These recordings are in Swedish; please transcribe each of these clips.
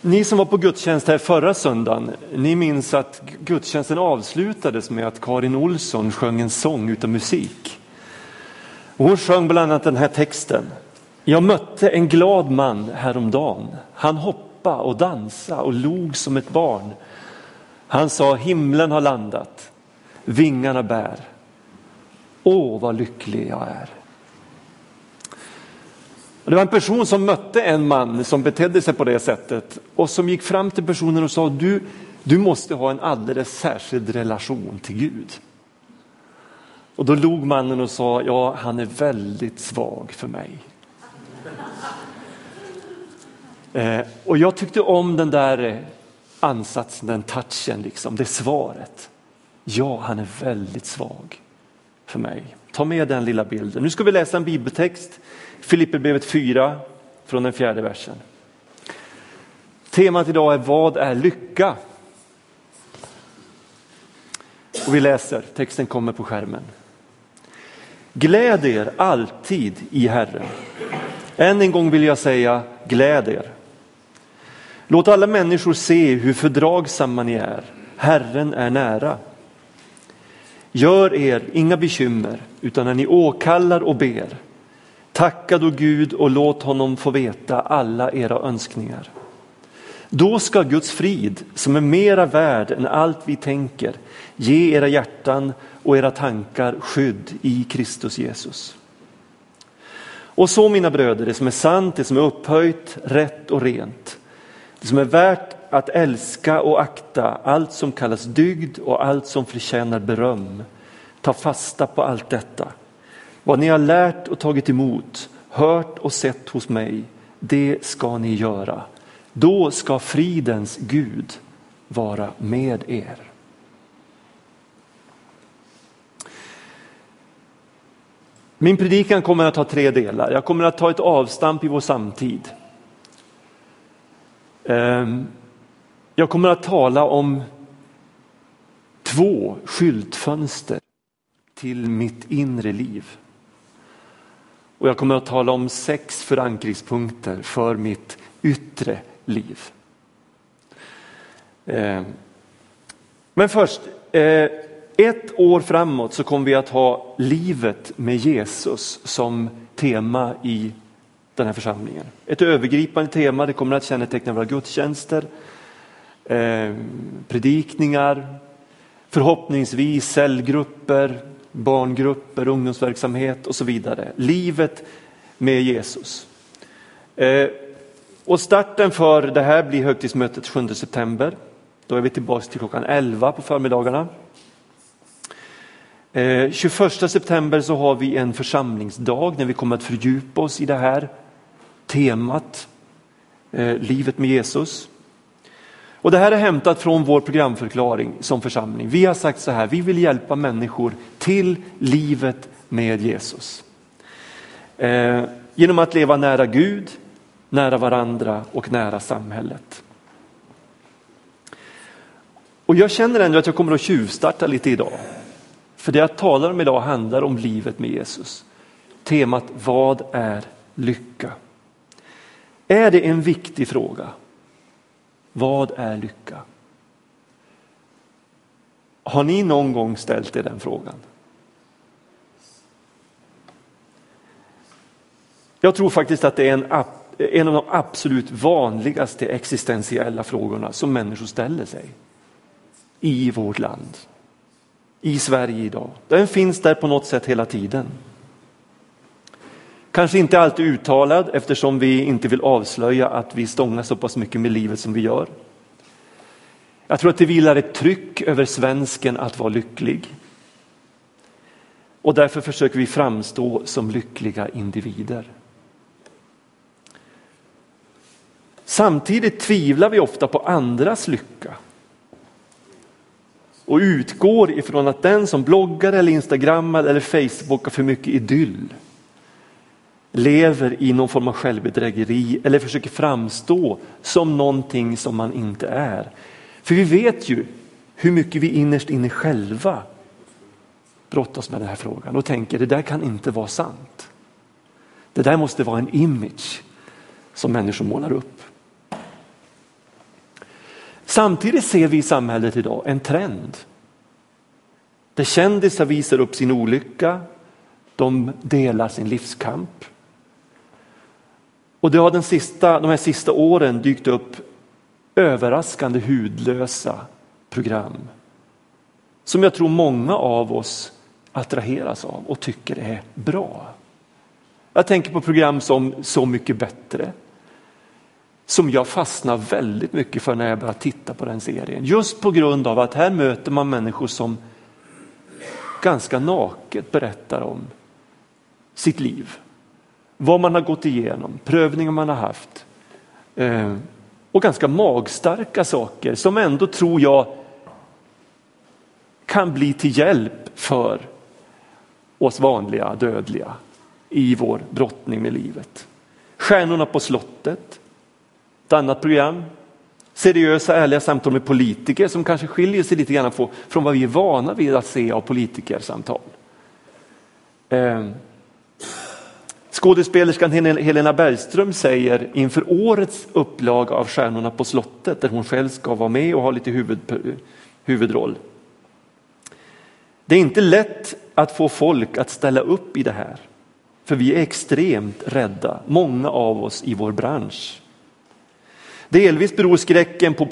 Ni som var på gudstjänst här förra söndagen, ni minns att gudstjänsten avslutades med att Karin Olsson sjöng en sång utan musik. hon sjöng bland annat den här texten. Jag mötte en glad man häromdagen. Han hoppade och dansade och log som ett barn. Han sa himlen har landat, vingarna bär. Åh, vad lycklig jag är. Det var en person som mötte en man som betedde sig på det sättet och som gick fram till personen och sa du, du måste ha en alldeles särskild relation till Gud. Och då log mannen och sa, ja han är väldigt svag för mig. Eh, och jag tyckte om den där eh, ansatsen, den touchen, liksom, det svaret. Ja, han är väldigt svag för mig. Ta med den lilla bilden. Nu ska vi läsa en bibeltext, Filipperbrevet 4 från den fjärde versen. Temat idag är Vad är lycka? Och vi läser, texten kommer på skärmen. Gläd er alltid i Herren. Än en gång vill jag säga gläd er. Låt alla människor se hur fördragsamma ni är. Herren är nära. Gör er inga bekymmer, utan när ni åkallar och ber, tacka då Gud och låt honom få veta alla era önskningar. Då ska Guds frid, som är mera värd än allt vi tänker, ge era hjärtan och era tankar skydd i Kristus Jesus. Och så mina bröder, det som är sant, det som är upphöjt, rätt och rent, det som är värt att älska och akta allt som kallas dygd och allt som förtjänar beröm. Ta fasta på allt detta. Vad ni har lärt och tagit emot, hört och sett hos mig, det ska ni göra. Då ska fridens Gud vara med er. Min predikan kommer att ha tre delar. Jag kommer att ta ett avstamp i vår samtid. Ehm, jag kommer att tala om två skyltfönster till mitt inre liv. Och jag kommer att tala om sex förankringspunkter för mitt yttre liv. Eh, men först, eh, ett år framåt så kommer vi att ha livet med Jesus som tema i den här församlingen. Ett övergripande tema, det kommer att känneteckna våra gudstjänster, eh, predikningar, förhoppningsvis cellgrupper, barngrupper, ungdomsverksamhet och så vidare. Livet med Jesus. Eh, och starten för det här blir högtidsmötet 7 september. Då är vi tillbaka till klockan 11 på förmiddagarna. Eh, 21 september så har vi en församlingsdag när vi kommer att fördjupa oss i det här temat, eh, livet med Jesus. Och Det här är hämtat från vår programförklaring som församling. Vi har sagt så här, vi vill hjälpa människor till livet med Jesus. Eh, genom att leva nära Gud, nära varandra och nära samhället. Och jag känner ändå att jag kommer att tjuvstarta lite idag. För det jag talar om idag handlar om livet med Jesus. Temat Vad är lycka? Är det en viktig fråga? Vad är lycka? Har ni någon gång ställt er den frågan? Jag tror faktiskt att det är en, en av de absolut vanligaste existentiella frågorna som människor ställer sig i vårt land, i Sverige idag. Den finns där på något sätt hela tiden. Kanske inte alltid uttalad eftersom vi inte vill avslöja att vi stångar så pass mycket med livet som vi gör. Jag tror att det vilar ett tryck över svensken att vara lycklig. Och därför försöker vi framstå som lyckliga individer. Samtidigt tvivlar vi ofta på andras lycka och utgår ifrån att den som bloggar eller instagrammar eller facebookar för mycket idyll lever i någon form av självbedrägeri eller försöker framstå som någonting som man inte är. För vi vet ju hur mycket vi innerst inne själva brottas med den här frågan och tänker det där kan inte vara sant. Det där måste vara en image som människor målar upp. Samtidigt ser vi i samhället idag en trend. Där kändisar visar upp sin olycka, de delar sin livskamp. Och det har den sista, de här sista åren dykt upp överraskande hudlösa program som jag tror många av oss attraheras av och tycker är bra. Jag tänker på program som Så mycket bättre, som jag fastnar väldigt mycket för när jag börjar titta på den serien. Just på grund av att här möter man människor som ganska naket berättar om sitt liv. Vad man har gått igenom, prövningar man har haft. Eh, och ganska magstarka saker som ändå tror jag kan bli till hjälp för oss vanliga dödliga i vår brottning med livet. Stjärnorna på slottet, ett annat program. Seriösa, ärliga samtal med politiker som kanske skiljer sig lite grann från vad vi är vana vid att se av politikersamtal. Eh, Skådespelerskan Helena Bergström säger inför årets upplaga av Stjärnorna på slottet där hon själv ska vara med och ha lite huvud, huvudroll. Det är inte lätt att få folk att ställa upp i det här. För vi är extremt rädda, många av oss i vår bransch. Delvis beror skräcken på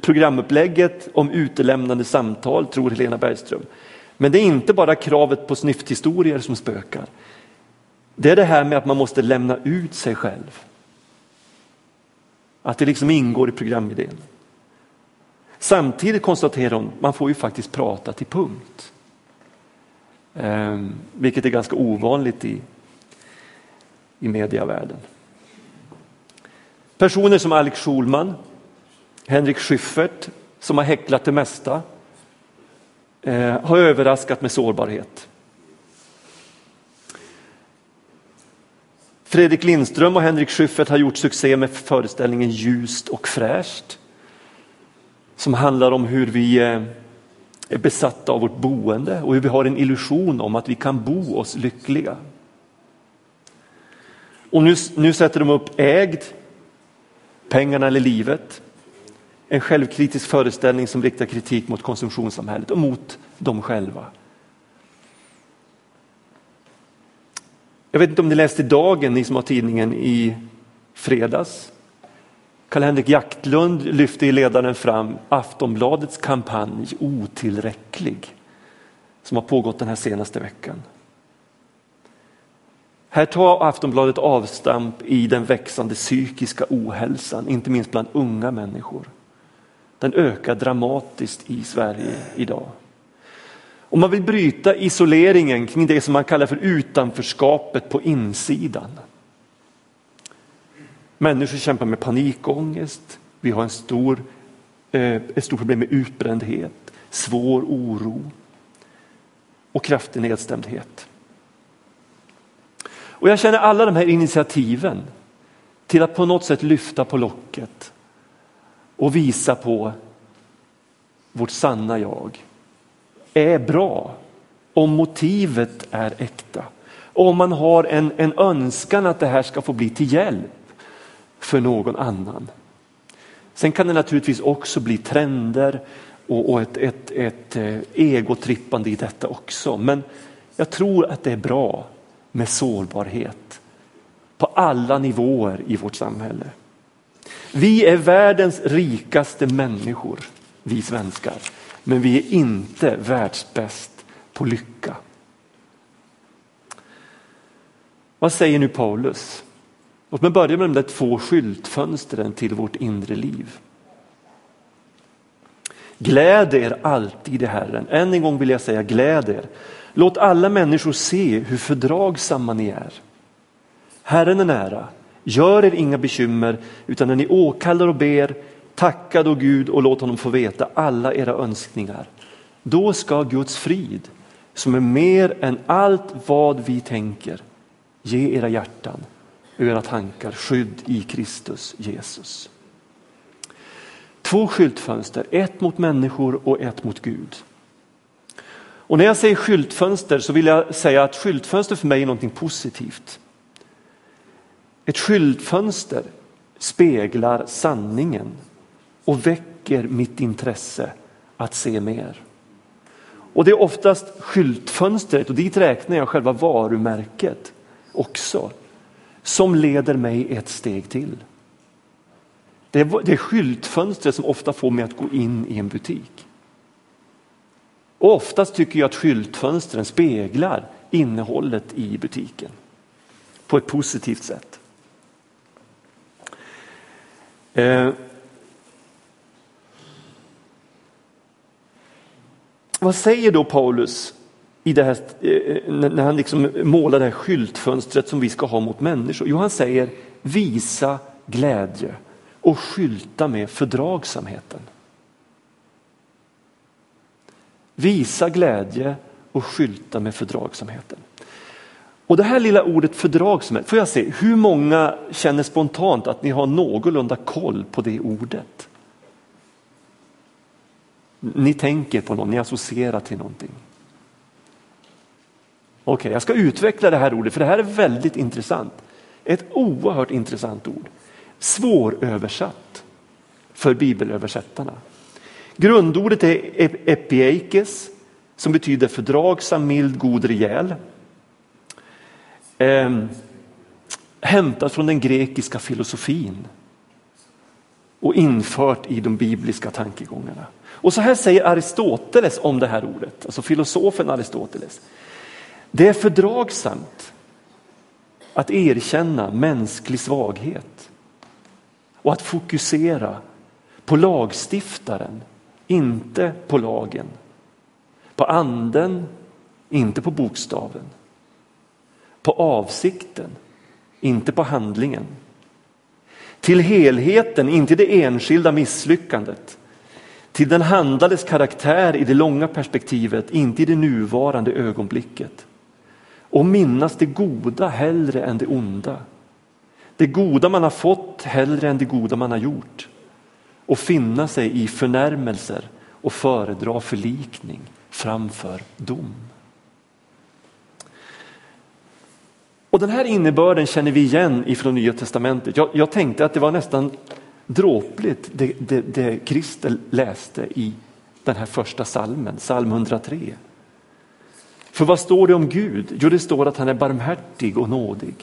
programupplägget om utelämnande samtal, tror Helena Bergström. Men det är inte bara kravet på snyfthistorier som spökar. Det är det här med att man måste lämna ut sig själv. Att det liksom ingår i programidén. Samtidigt konstaterar hon, man får ju faktiskt prata till punkt. Eh, vilket är ganska ovanligt i, i mediavärlden. Personer som Alex Schulman, Henrik Schyffert som har häcklat det mesta eh, har överraskat med sårbarhet. Fredrik Lindström och Henrik Schyffert har gjort succé med föreställningen Ljust och fräscht som handlar om hur vi eh, är besatta av vårt boende och hur vi har en illusion om att vi kan bo oss lyckliga. Och nu, nu sätter de upp Ägd, Pengarna eller livet. En självkritisk föreställning som riktar kritik mot konsumtionssamhället och mot dem själva. Jag vet inte om ni läste Dagen, ni som har tidningen i fredags. Karl-Henrik Jaktlund lyfte i ledaren fram Aftonbladets kampanj Otillräcklig som har pågått den här senaste veckan. Här tar Aftonbladet avstamp i den växande psykiska ohälsan, inte minst bland unga människor. Den ökar dramatiskt i Sverige idag. Och man vill bryta isoleringen kring det som man kallar för utanförskapet på insidan. Människor kämpar med panikångest, vi har en stor, eh, ett stort problem med utbrändhet, svår oro och kraftig nedstämdhet. Och jag känner alla de här initiativen till att på något sätt lyfta på locket och visa på vårt sanna jag är bra om motivet är äkta. Om man har en, en önskan att det här ska få bli till hjälp för någon annan. Sen kan det naturligtvis också bli trender och, och ett, ett, ett eh, egotrippande i detta också. Men jag tror att det är bra med sårbarhet på alla nivåer i vårt samhälle. Vi är världens rikaste människor, vi svenskar, men vi är inte världsbäst på lycka. Vad säger nu Paulus? Låt mig börja med de där två skyltfönstren till vårt inre liv. Gläd er alltid i Herren. Än en gång vill jag säga gläd er. Låt alla människor se hur fördragsamma ni är. Herren är nära. Gör er inga bekymmer utan när ni åkallar och ber, tacka då Gud och låt honom få veta alla era önskningar. Då ska Guds frid, som är mer än allt vad vi tänker, ge era hjärtan och era tankar skydd i Kristus Jesus. Två skyltfönster, ett mot människor och ett mot Gud. Och när jag säger skyltfönster så vill jag säga att skyltfönster för mig är någonting positivt. Ett skyltfönster speglar sanningen och väcker mitt intresse att se mer. Och det är oftast skyltfönstret, och dit räknar jag själva varumärket också, som leder mig ett steg till. Det är, det är skyltfönstret som ofta får mig att gå in i en butik. Och oftast tycker jag att skyltfönstren speglar innehållet i butiken på ett positivt sätt. Eh, Vad säger då Paulus i det här, eh, eh, när han liksom målar det här skyltfönstret som vi ska ha mot människor? Jo, han säger visa glädje och skylta med fördragsamheten. Visa glädje och skylta med fördragsamheten. Och det här lilla ordet fördragsamhet, får jag se, hur många känner spontant att ni har någorlunda koll på det ordet? Ni tänker på någon, ni associerar till någonting. Okej, okay, jag ska utveckla det här ordet för det här är väldigt intressant. Ett oerhört intressant ord. Svåröversatt för bibelöversättarna. Grundordet är epieikes som betyder fördragsam, mild, god, rejäl. Eh, hämtat från den grekiska filosofin och infört i de bibliska tankegångarna. Och så här säger Aristoteles om det här ordet, alltså filosofen Aristoteles. Det är fördragsamt att erkänna mänsklig svaghet och att fokusera på lagstiftaren, inte på lagen. På anden, inte på bokstaven. På avsikten, inte på handlingen. Till helheten, inte det enskilda misslyckandet. Till den handlades karaktär i det långa perspektivet, inte i det nuvarande ögonblicket. Och minnas det goda hellre än det onda. Det goda man har fått hellre än det goda man har gjort. Och finna sig i förnärmelser och föredra förlikning framför dom. Och den här innebörden känner vi igen ifrån Nya Testamentet. Jag, jag tänkte att det var nästan dråpligt det, det, det Christer läste i den här första salmen, psalm 103. För vad står det om Gud? Jo, det står att han är barmhärtig och nådig,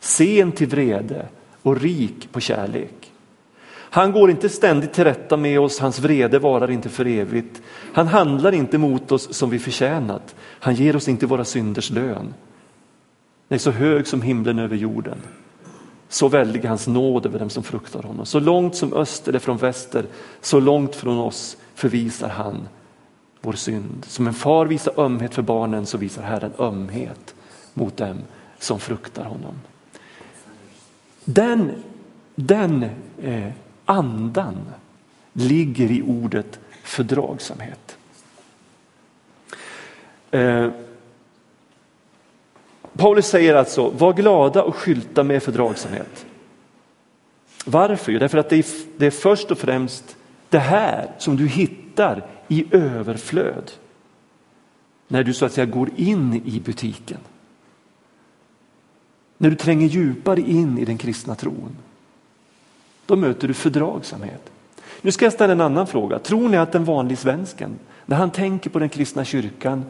sen till vrede och rik på kärlek. Han går inte ständigt till rätta med oss, hans vrede varar inte för evigt. Han handlar inte mot oss som vi förtjänat. Han ger oss inte våra synders lön. Nej, så hög som himlen över jorden. Så väldig hans nåd över dem som fruktar honom. Så långt som öster är från väster, så långt från oss förvisar han vår synd. Som en far visar ömhet för barnen så visar Herren ömhet mot dem som fruktar honom. Den, den eh, andan ligger i ordet fördragsamhet. Eh, Paulus säger alltså, var glada och skylta med fördragsamhet. Varför? Jo, därför att det är, först och främst det här som du hittar i överflöd när du så att säga går in i butiken. När du tränger djupare in i den kristna tron. Då möter du fördragsamhet. Nu ska jag ställa en annan fråga. Tror ni att den vanlig svensken, när han tänker på den kristna kyrkan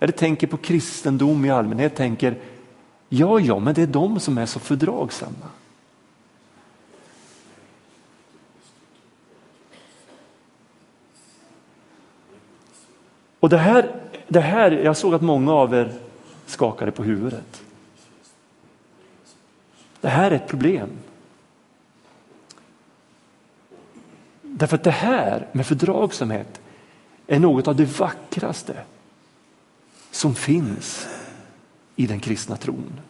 eller tänker på kristendom i allmänhet, tänker ja, ja, men det är de som är så fördragsamma. Och det här, det här, jag såg att många av er skakade på huvudet. Det här är ett problem. Därför att det här med fördragsamhet är något av det vackraste som finns i den kristna tron.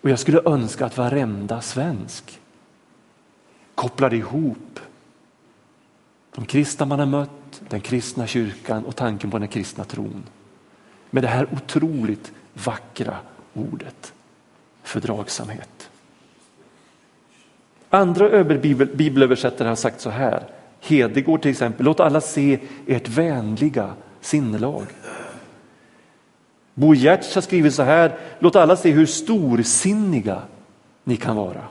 Och jag skulle önska att varenda svensk kopplade ihop de kristna man har mött, den kristna kyrkan och tanken på den kristna tron med det här otroligt vackra ordet fördragsamhet. Andra bibelöversättare har sagt så här, Hedegård till exempel, låt alla se ert vänliga sinnelag. Bo Giertz har skrivit så här, låt alla se hur storsinniga ni kan vara.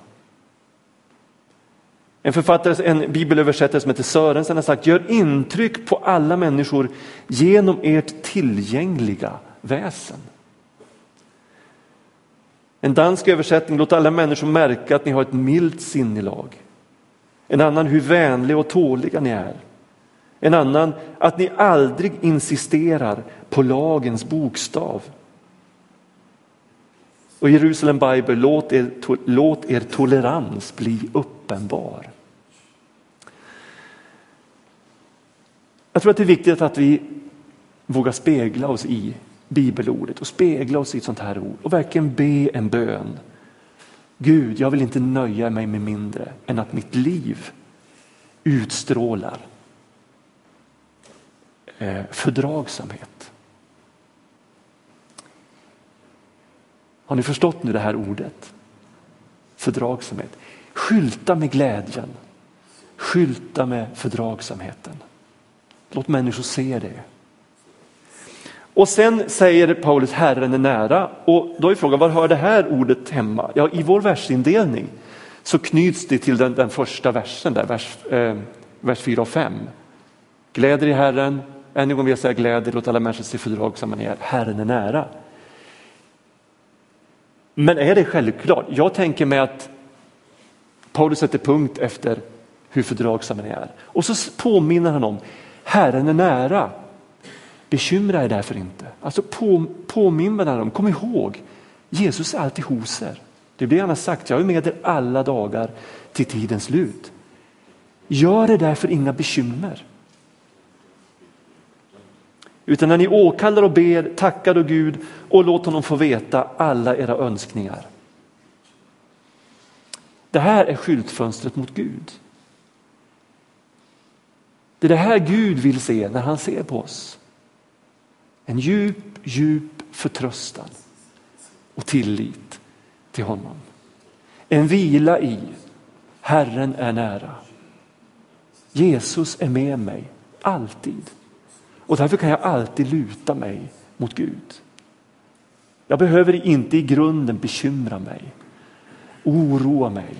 En författare, en bibelöversättare som heter Sörensen har sagt, gör intryck på alla människor genom ert tillgängliga väsen. En dansk översättning, låt alla människor märka att ni har ett milt sinnelag. En annan, hur vänliga och tåliga ni är. En annan, att ni aldrig insisterar på lagens bokstav. Och Jerusalem Bible, låt er, låt er tolerans bli uppenbar. Jag tror att det är viktigt att vi vågar spegla oss i bibelordet och spegla oss i ett sånt här ord och verkligen be en bön. Gud, jag vill inte nöja mig med mindre än att mitt liv utstrålar Eh, fördragsamhet. Har ni förstått nu det här ordet? Fördragsamhet. Skylta med glädjen. Skylta med fördragsamheten. Låt människor se det. Och sen säger Paulus Herren är nära och då är frågan var hör det här ordet hemma? Ja, i vår versindelning så knyts det till den, den första versen där, vers, eh, vers 4 och 5. Gläder i Herren, än en gång vill jag säga glädje, låt alla människor se fördragsamma ni är, Herren är nära. Men är det självklart? Jag tänker mig att Paulus sätter punkt efter hur fördragsamma ni är. Och så påminner han om Herren är nära. Bekymra er därför inte. Alltså på, påminn dem, kom ihåg, Jesus är alltid hos er. Det blir han har sagt, jag är med er alla dagar till tidens slut. Gör er därför inga bekymmer. Utan när ni åkallar och ber, tackar då Gud och låt honom få veta alla era önskningar. Det här är skyltfönstret mot Gud. Det är det här Gud vill se när han ser på oss. En djup, djup förtröstan och tillit till honom. En vila i Herren är nära. Jesus är med mig, alltid. Och därför kan jag alltid luta mig mot Gud. Jag behöver inte i grunden bekymra mig, oroa mig,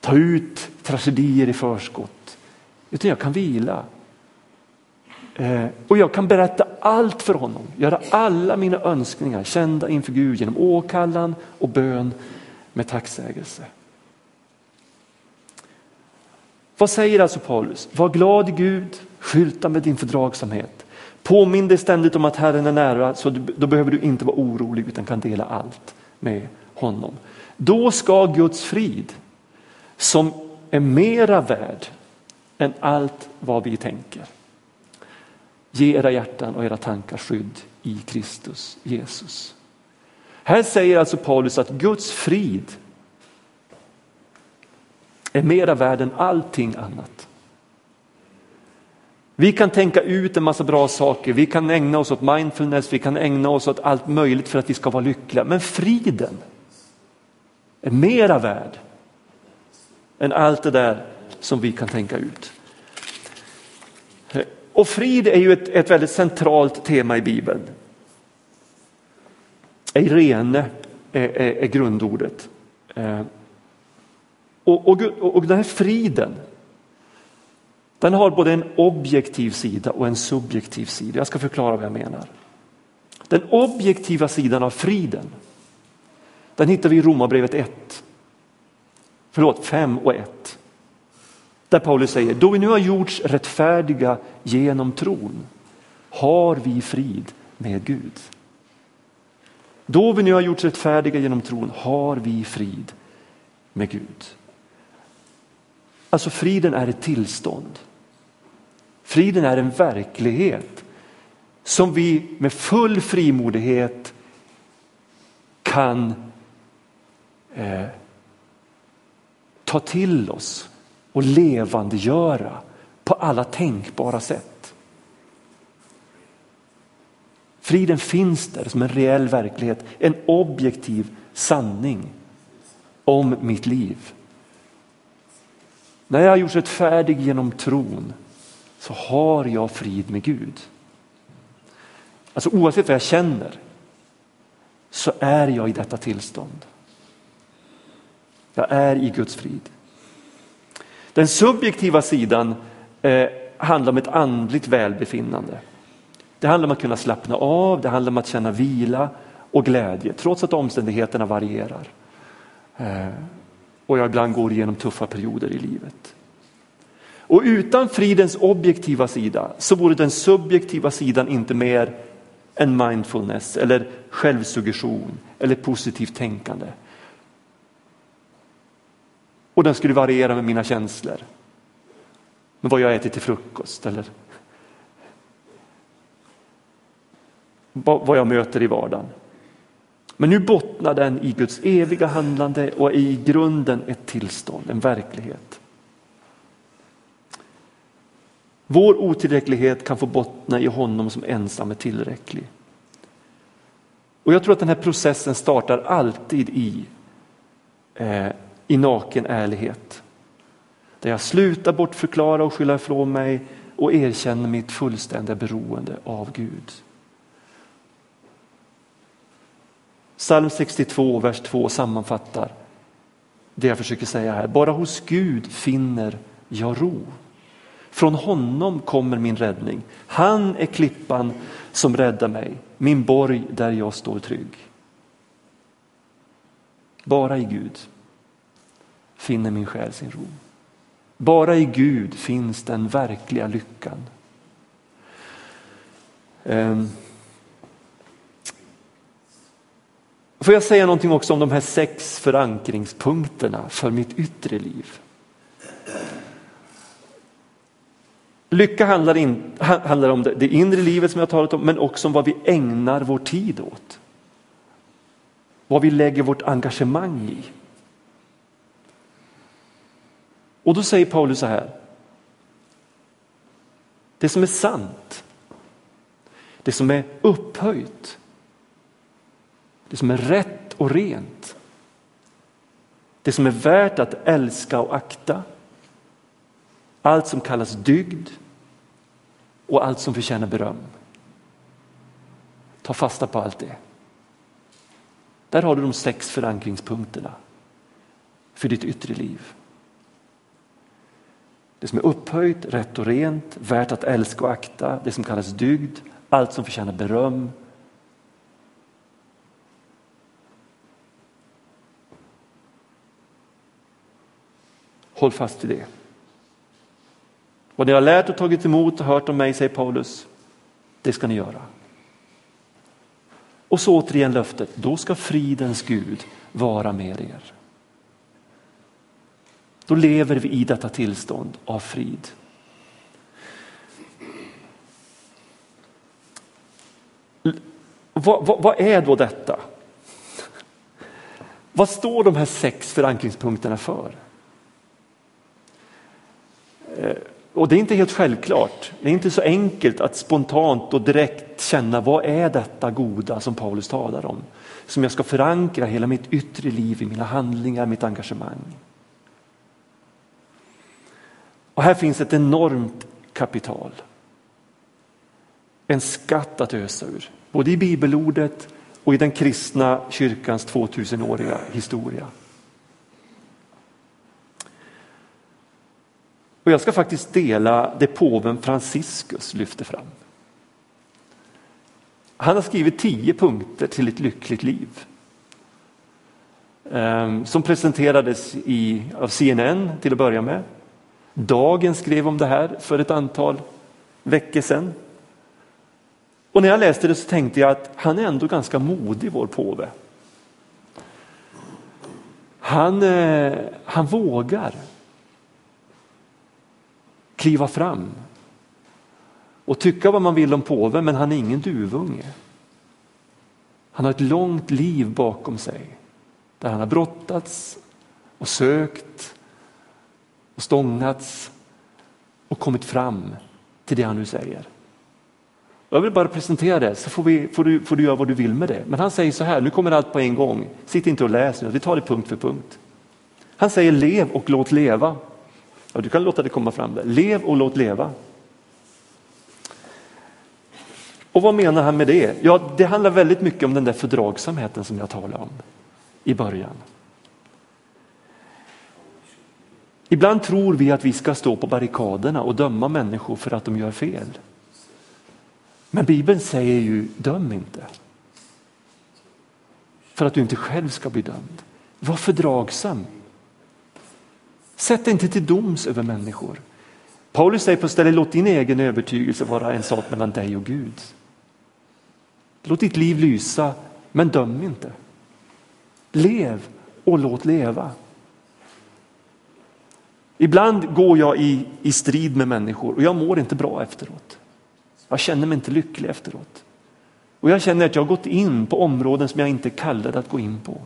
ta ut tragedier i förskott. Utan jag kan vila. Eh, och jag kan berätta allt för honom, göra alla mina önskningar kända inför Gud genom åkallan och bön med tacksägelse. Vad säger alltså Paulus? Var glad i Gud, skylta med din fördragsamhet. Påminn dig ständigt om att Herren är nära, så då behöver du inte vara orolig utan kan dela allt med honom. Då ska Guds frid, som är mera värd än allt vad vi tänker, ge era hjärtan och era tankar skydd i Kristus Jesus. Här säger alltså Paulus att Guds frid är mera värd än allting annat. Vi kan tänka ut en massa bra saker, vi kan ägna oss åt mindfulness, vi kan ägna oss åt allt möjligt för att vi ska vara lyckliga. Men friden är mera värd än allt det där som vi kan tänka ut. Och frid är ju ett, ett väldigt centralt tema i Bibeln. Eirene är, är, är grundordet. Eh, och, och, och den här friden, den har både en objektiv sida och en subjektiv sida. Jag ska förklara vad jag menar. Den objektiva sidan av friden, den hittar vi i Romarbrevet 1. Förlåt, 5 och 1. Där Paulus säger, då vi nu har gjorts rättfärdiga genom tron har vi frid med Gud. Då vi nu har gjorts rättfärdiga genom tron har vi frid med Gud. Alltså friden är ett tillstånd. Friden är en verklighet som vi med full frimodighet kan eh, ta till oss och levandegöra på alla tänkbara sätt. Friden finns där som en reell verklighet, en objektiv sanning om mitt liv. När jag har gjorts rättfärdig genom tron så har jag frid med Gud. Alltså oavsett vad jag känner så är jag i detta tillstånd. Jag är i Guds frid. Den subjektiva sidan eh, handlar om ett andligt välbefinnande. Det handlar om att kunna slappna av, det handlar om att känna vila och glädje trots att omständigheterna varierar. Eh, och jag ibland går igenom tuffa perioder i livet. Och utan fridens objektiva sida så vore den subjektiva sidan inte mer än mindfulness eller självsuggestion eller positivt tänkande. Och den skulle variera med mina känslor. Med vad jag äter till frukost eller vad jag möter i vardagen. Men nu bottnar den i Guds eviga handlande och i grunden ett tillstånd, en verklighet. Vår otillräcklighet kan få bottna i honom som ensam är tillräcklig. Och jag tror att den här processen startar alltid i, eh, i naken ärlighet. Där jag slutar bortförklara och skylla ifrån mig och erkänner mitt fullständiga beroende av Gud. Psalm 62, vers 2 sammanfattar det jag försöker säga här. Bara hos Gud finner jag ro. Från honom kommer min räddning. Han är klippan som räddar mig, min borg där jag står trygg. Bara i Gud finner min själ sin ro. Bara i Gud finns den verkliga lyckan. Um. Får jag säga någonting också om de här sex förankringspunkterna för mitt yttre liv? Lycka handlar, in, handlar om det, det inre livet som jag talat om, men också om vad vi ägnar vår tid åt. Vad vi lägger vårt engagemang i. Och då säger Paulus så här. Det som är sant, det som är upphöjt, det som är rätt och rent, det som är värt att älska och akta, allt som kallas dygd och allt som förtjänar beröm. Ta fasta på allt det. Där har du de sex förankringspunkterna för ditt yttre liv. Det som är upphöjt, rätt och rent, värt att älska och akta, det som kallas dygd, allt som förtjänar beröm. Håll fast vid det. Vad ni har lärt och tagit emot och hört om mig, säger Paulus, det ska ni göra. Och så återigen löftet, då ska fridens Gud vara med er. Då lever vi i detta tillstånd av frid. Vad, vad, vad, är då detta? Vad står de här sex förankringspunkterna för? Eh, och det är inte helt självklart. Det är inte så enkelt att spontant och direkt känna vad är detta goda som Paulus talar om? Som jag ska förankra hela mitt yttre liv i mina handlingar, mitt engagemang. Och här finns ett enormt kapital. En skatt att ösa ur, både i bibelordet och i den kristna kyrkans 2000-åriga historia. Och jag ska faktiskt dela det påven Franciscus lyfter fram. Han har skrivit tio punkter till ett lyckligt liv. Ehm, som presenterades i, av CNN till att börja med. Dagen skrev om det här för ett antal veckor sedan. Och när jag läste det så tänkte jag att han är ändå ganska modig, vår påve. Han, eh, han vågar kliva fram och tycka vad man vill om påven, men han är ingen duvunge. Han har ett långt liv bakom sig där han har brottats och sökt och stångats och kommit fram till det han nu säger. Jag vill bara presentera det så får, vi, får, du, får du göra vad du vill med det. Men han säger så här, nu kommer allt på en gång. Sitt inte och läs nu, vi tar det punkt för punkt. Han säger lev och låt leva. Ja, du kan låta det komma fram där. Lev och låt leva. Och vad menar han med det? Ja, det handlar väldigt mycket om den där fördragsamheten som jag talade om i början. Ibland tror vi att vi ska stå på barrikaderna och döma människor för att de gör fel. Men Bibeln säger ju döm inte. För att du inte själv ska bli dömd. Var fördragsam. Sätt dig inte till doms över människor. Paulus säger på stället, låt din egen övertygelse vara en sak mellan dig och Gud. Låt ditt liv lysa, men döm inte. Lev och låt leva. Ibland går jag i, i strid med människor och jag mår inte bra efteråt. Jag känner mig inte lycklig efteråt. Och jag känner att jag har gått in på områden som jag inte kallade att gå in på.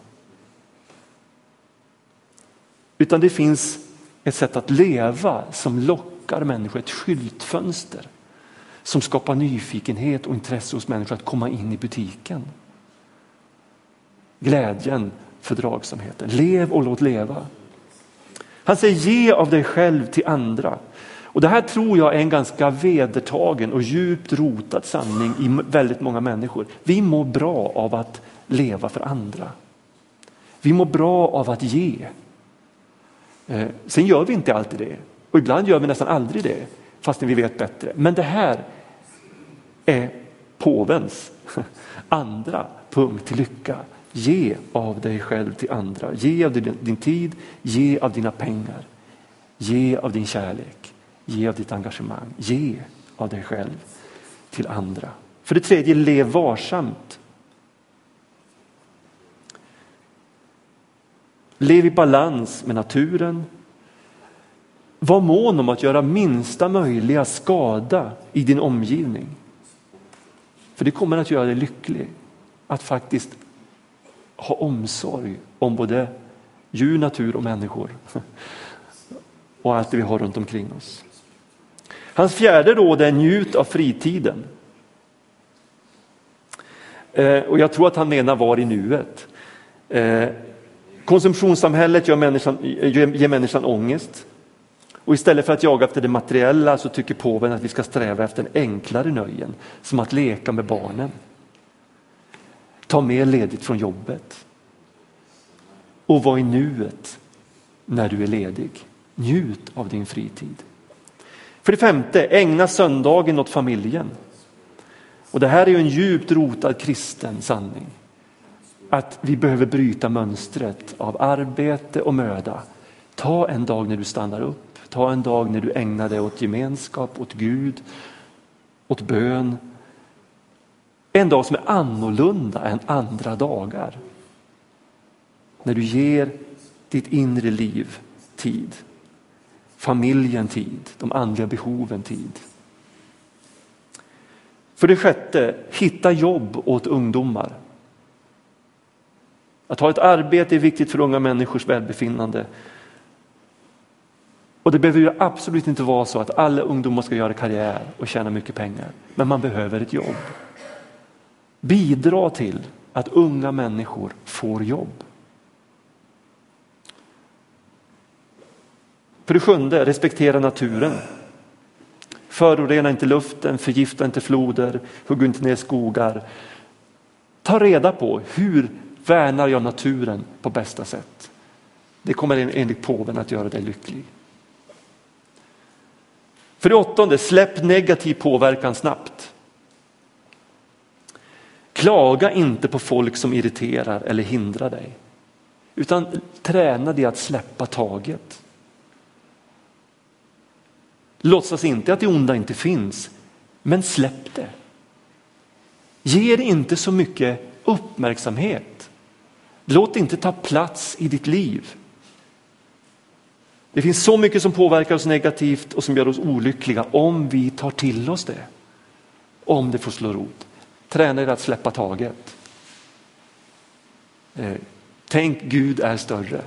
Utan det finns ett sätt att leva som lockar människor, ett skyltfönster som skapar nyfikenhet och intresse hos människor att komma in i butiken. Glädjen, fördragsamheten. Lev och låt leva. Han säger ge av dig själv till andra. Och Det här tror jag är en ganska vedertagen och djupt rotad sanning i väldigt många människor. Vi mår bra av att leva för andra. Vi mår bra av att ge. Eh, sen gör vi inte alltid det och ibland gör vi nästan aldrig det fastän vi vet bättre. Men det här är påvens andra punkt till lycka. Ge av dig själv till andra. Ge av din, din tid, ge av dina pengar. Ge av din kärlek, ge av ditt engagemang. Ge av dig själv till andra. För det tredje, lev varsamt. Lev i balans med naturen. Var mån om att göra minsta möjliga skada i din omgivning. För det kommer att göra dig lycklig att faktiskt ha omsorg om både djur, natur och människor. Och allt det vi har runt omkring oss. Hans fjärde råd är njut av fritiden. Eh, och jag tror att han menar var i nuet. Eh, Konsumtionssamhället gör människan, ger människan ångest. Och istället för att jaga efter det materiella så tycker påven att vi ska sträva efter en enklare nöjen, som att leka med barnen. Ta mer ledigt från jobbet. Och var i nuet när du är ledig. Njut av din fritid. För det femte, ägna söndagen åt familjen. Och det här är ju en djupt rotad kristen sanning. Att vi behöver bryta mönstret av arbete och möda. Ta en dag när du stannar upp. Ta en dag när du ägnar dig åt gemenskap, åt Gud, åt bön, en dag som är annorlunda än andra dagar. När du ger ditt inre liv tid, familjen tid, de andliga behoven tid. För det sjätte, hitta jobb åt ungdomar. Att ha ett arbete är viktigt för unga människors välbefinnande. Och det behöver ju absolut inte vara så att alla ungdomar ska göra karriär och tjäna mycket pengar. Men man behöver ett jobb. Bidra till att unga människor får jobb. För det sjunde, respektera naturen. Förorena inte luften, förgifta inte floder, hugg inte ner skogar. Ta reda på hur värnar jag naturen på bästa sätt. Det kommer enligt påven att göra dig lycklig. För det åttonde, släpp negativ påverkan snabbt. Klaga inte på folk som irriterar eller hindrar dig. Utan träna dig att släppa taget. Låtsas inte att det onda inte finns, men släpp det. Ge det inte så mycket uppmärksamhet. Låt det inte ta plats i ditt liv. Det finns så mycket som påverkar oss negativt och som gör oss olyckliga om vi tar till oss det. Om det får slå rot. Träna er att släppa taget. Eh, tänk Gud är större.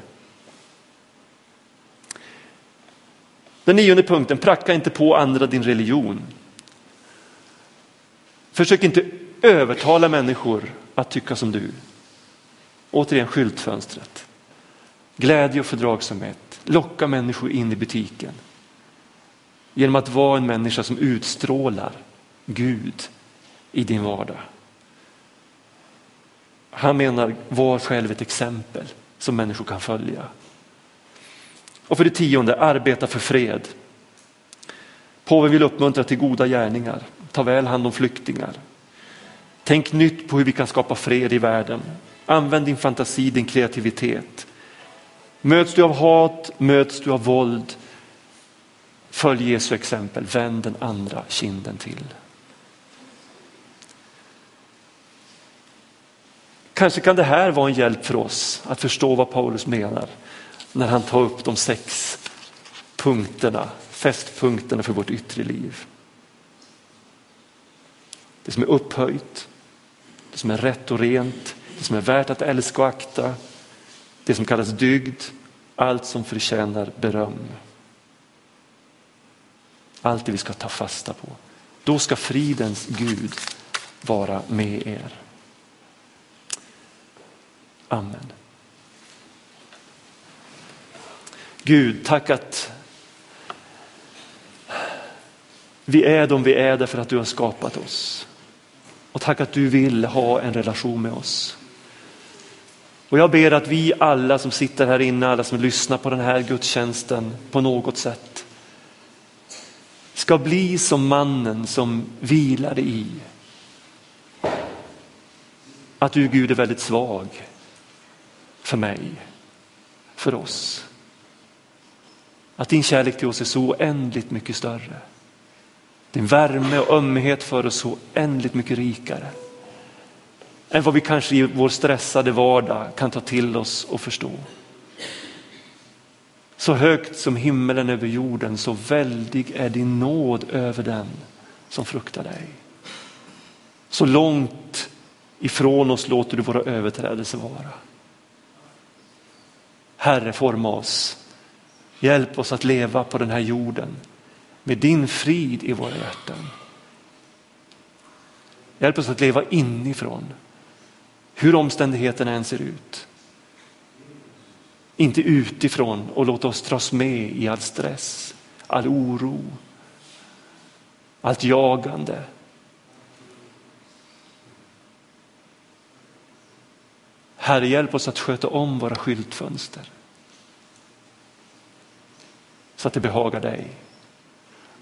Den nionde punkten, pracka inte på andra din religion. Försök inte övertala människor att tycka som du. Återigen skyltfönstret. Glädje och fördragsamhet. Locka människor in i butiken. Genom att vara en människa som utstrålar Gud i din vardag. Han menar, var själv ett exempel som människor kan följa. Och för det tionde, arbeta för fred. Påven vill uppmuntra till goda gärningar, ta väl hand om flyktingar. Tänk nytt på hur vi kan skapa fred i världen. Använd din fantasi, din kreativitet. Möts du av hat, möts du av våld, följ Jesu exempel, vänd den andra kinden till. Kanske kan det här vara en hjälp för oss att förstå vad Paulus menar när han tar upp de sex punkterna, fästpunkterna för vårt yttre liv. Det som är upphöjt, det som är rätt och rent, som är värt att älska och akta, det som kallas dygd, allt som förtjänar beröm. Allt det vi ska ta fasta på. Då ska fridens Gud vara med er. Amen. Gud, tack att vi är de vi är därför att du har skapat oss. Och tack att du vill ha en relation med oss. Och jag ber att vi alla som sitter här inne, alla som lyssnar på den här gudstjänsten på något sätt ska bli som mannen som vilade i. Att du Gud är väldigt svag för mig, för oss. Att din kärlek till oss är så oändligt mycket större. Din värme och ömhet för oss så oändligt mycket rikare. Än vad vi kanske i vår stressade vardag kan ta till oss och förstå. Så högt som himmelen över jorden, så väldig är din nåd över den som fruktar dig. Så långt ifrån oss låter du våra överträdelser vara. Herre, forma oss. Hjälp oss att leva på den här jorden med din frid i våra hjärtan. Hjälp oss att leva inifrån, hur omständigheterna än ser ut. Inte utifrån och låta oss dras med i all stress, all oro, allt jagande. Herre, hjälp oss att sköta om våra skyltfönster så att det behagar dig.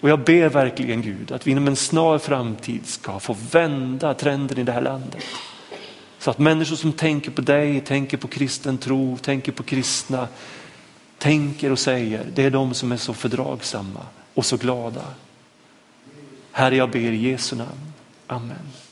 Och jag ber verkligen Gud att vi inom en snar framtid ska få vända trenden i det här landet. Så att människor som tänker på dig, tänker på kristen tro, tänker på kristna, tänker och säger, det är de som är så fördragsamma och så glada. Herre, jag ber i Jesu namn. Amen.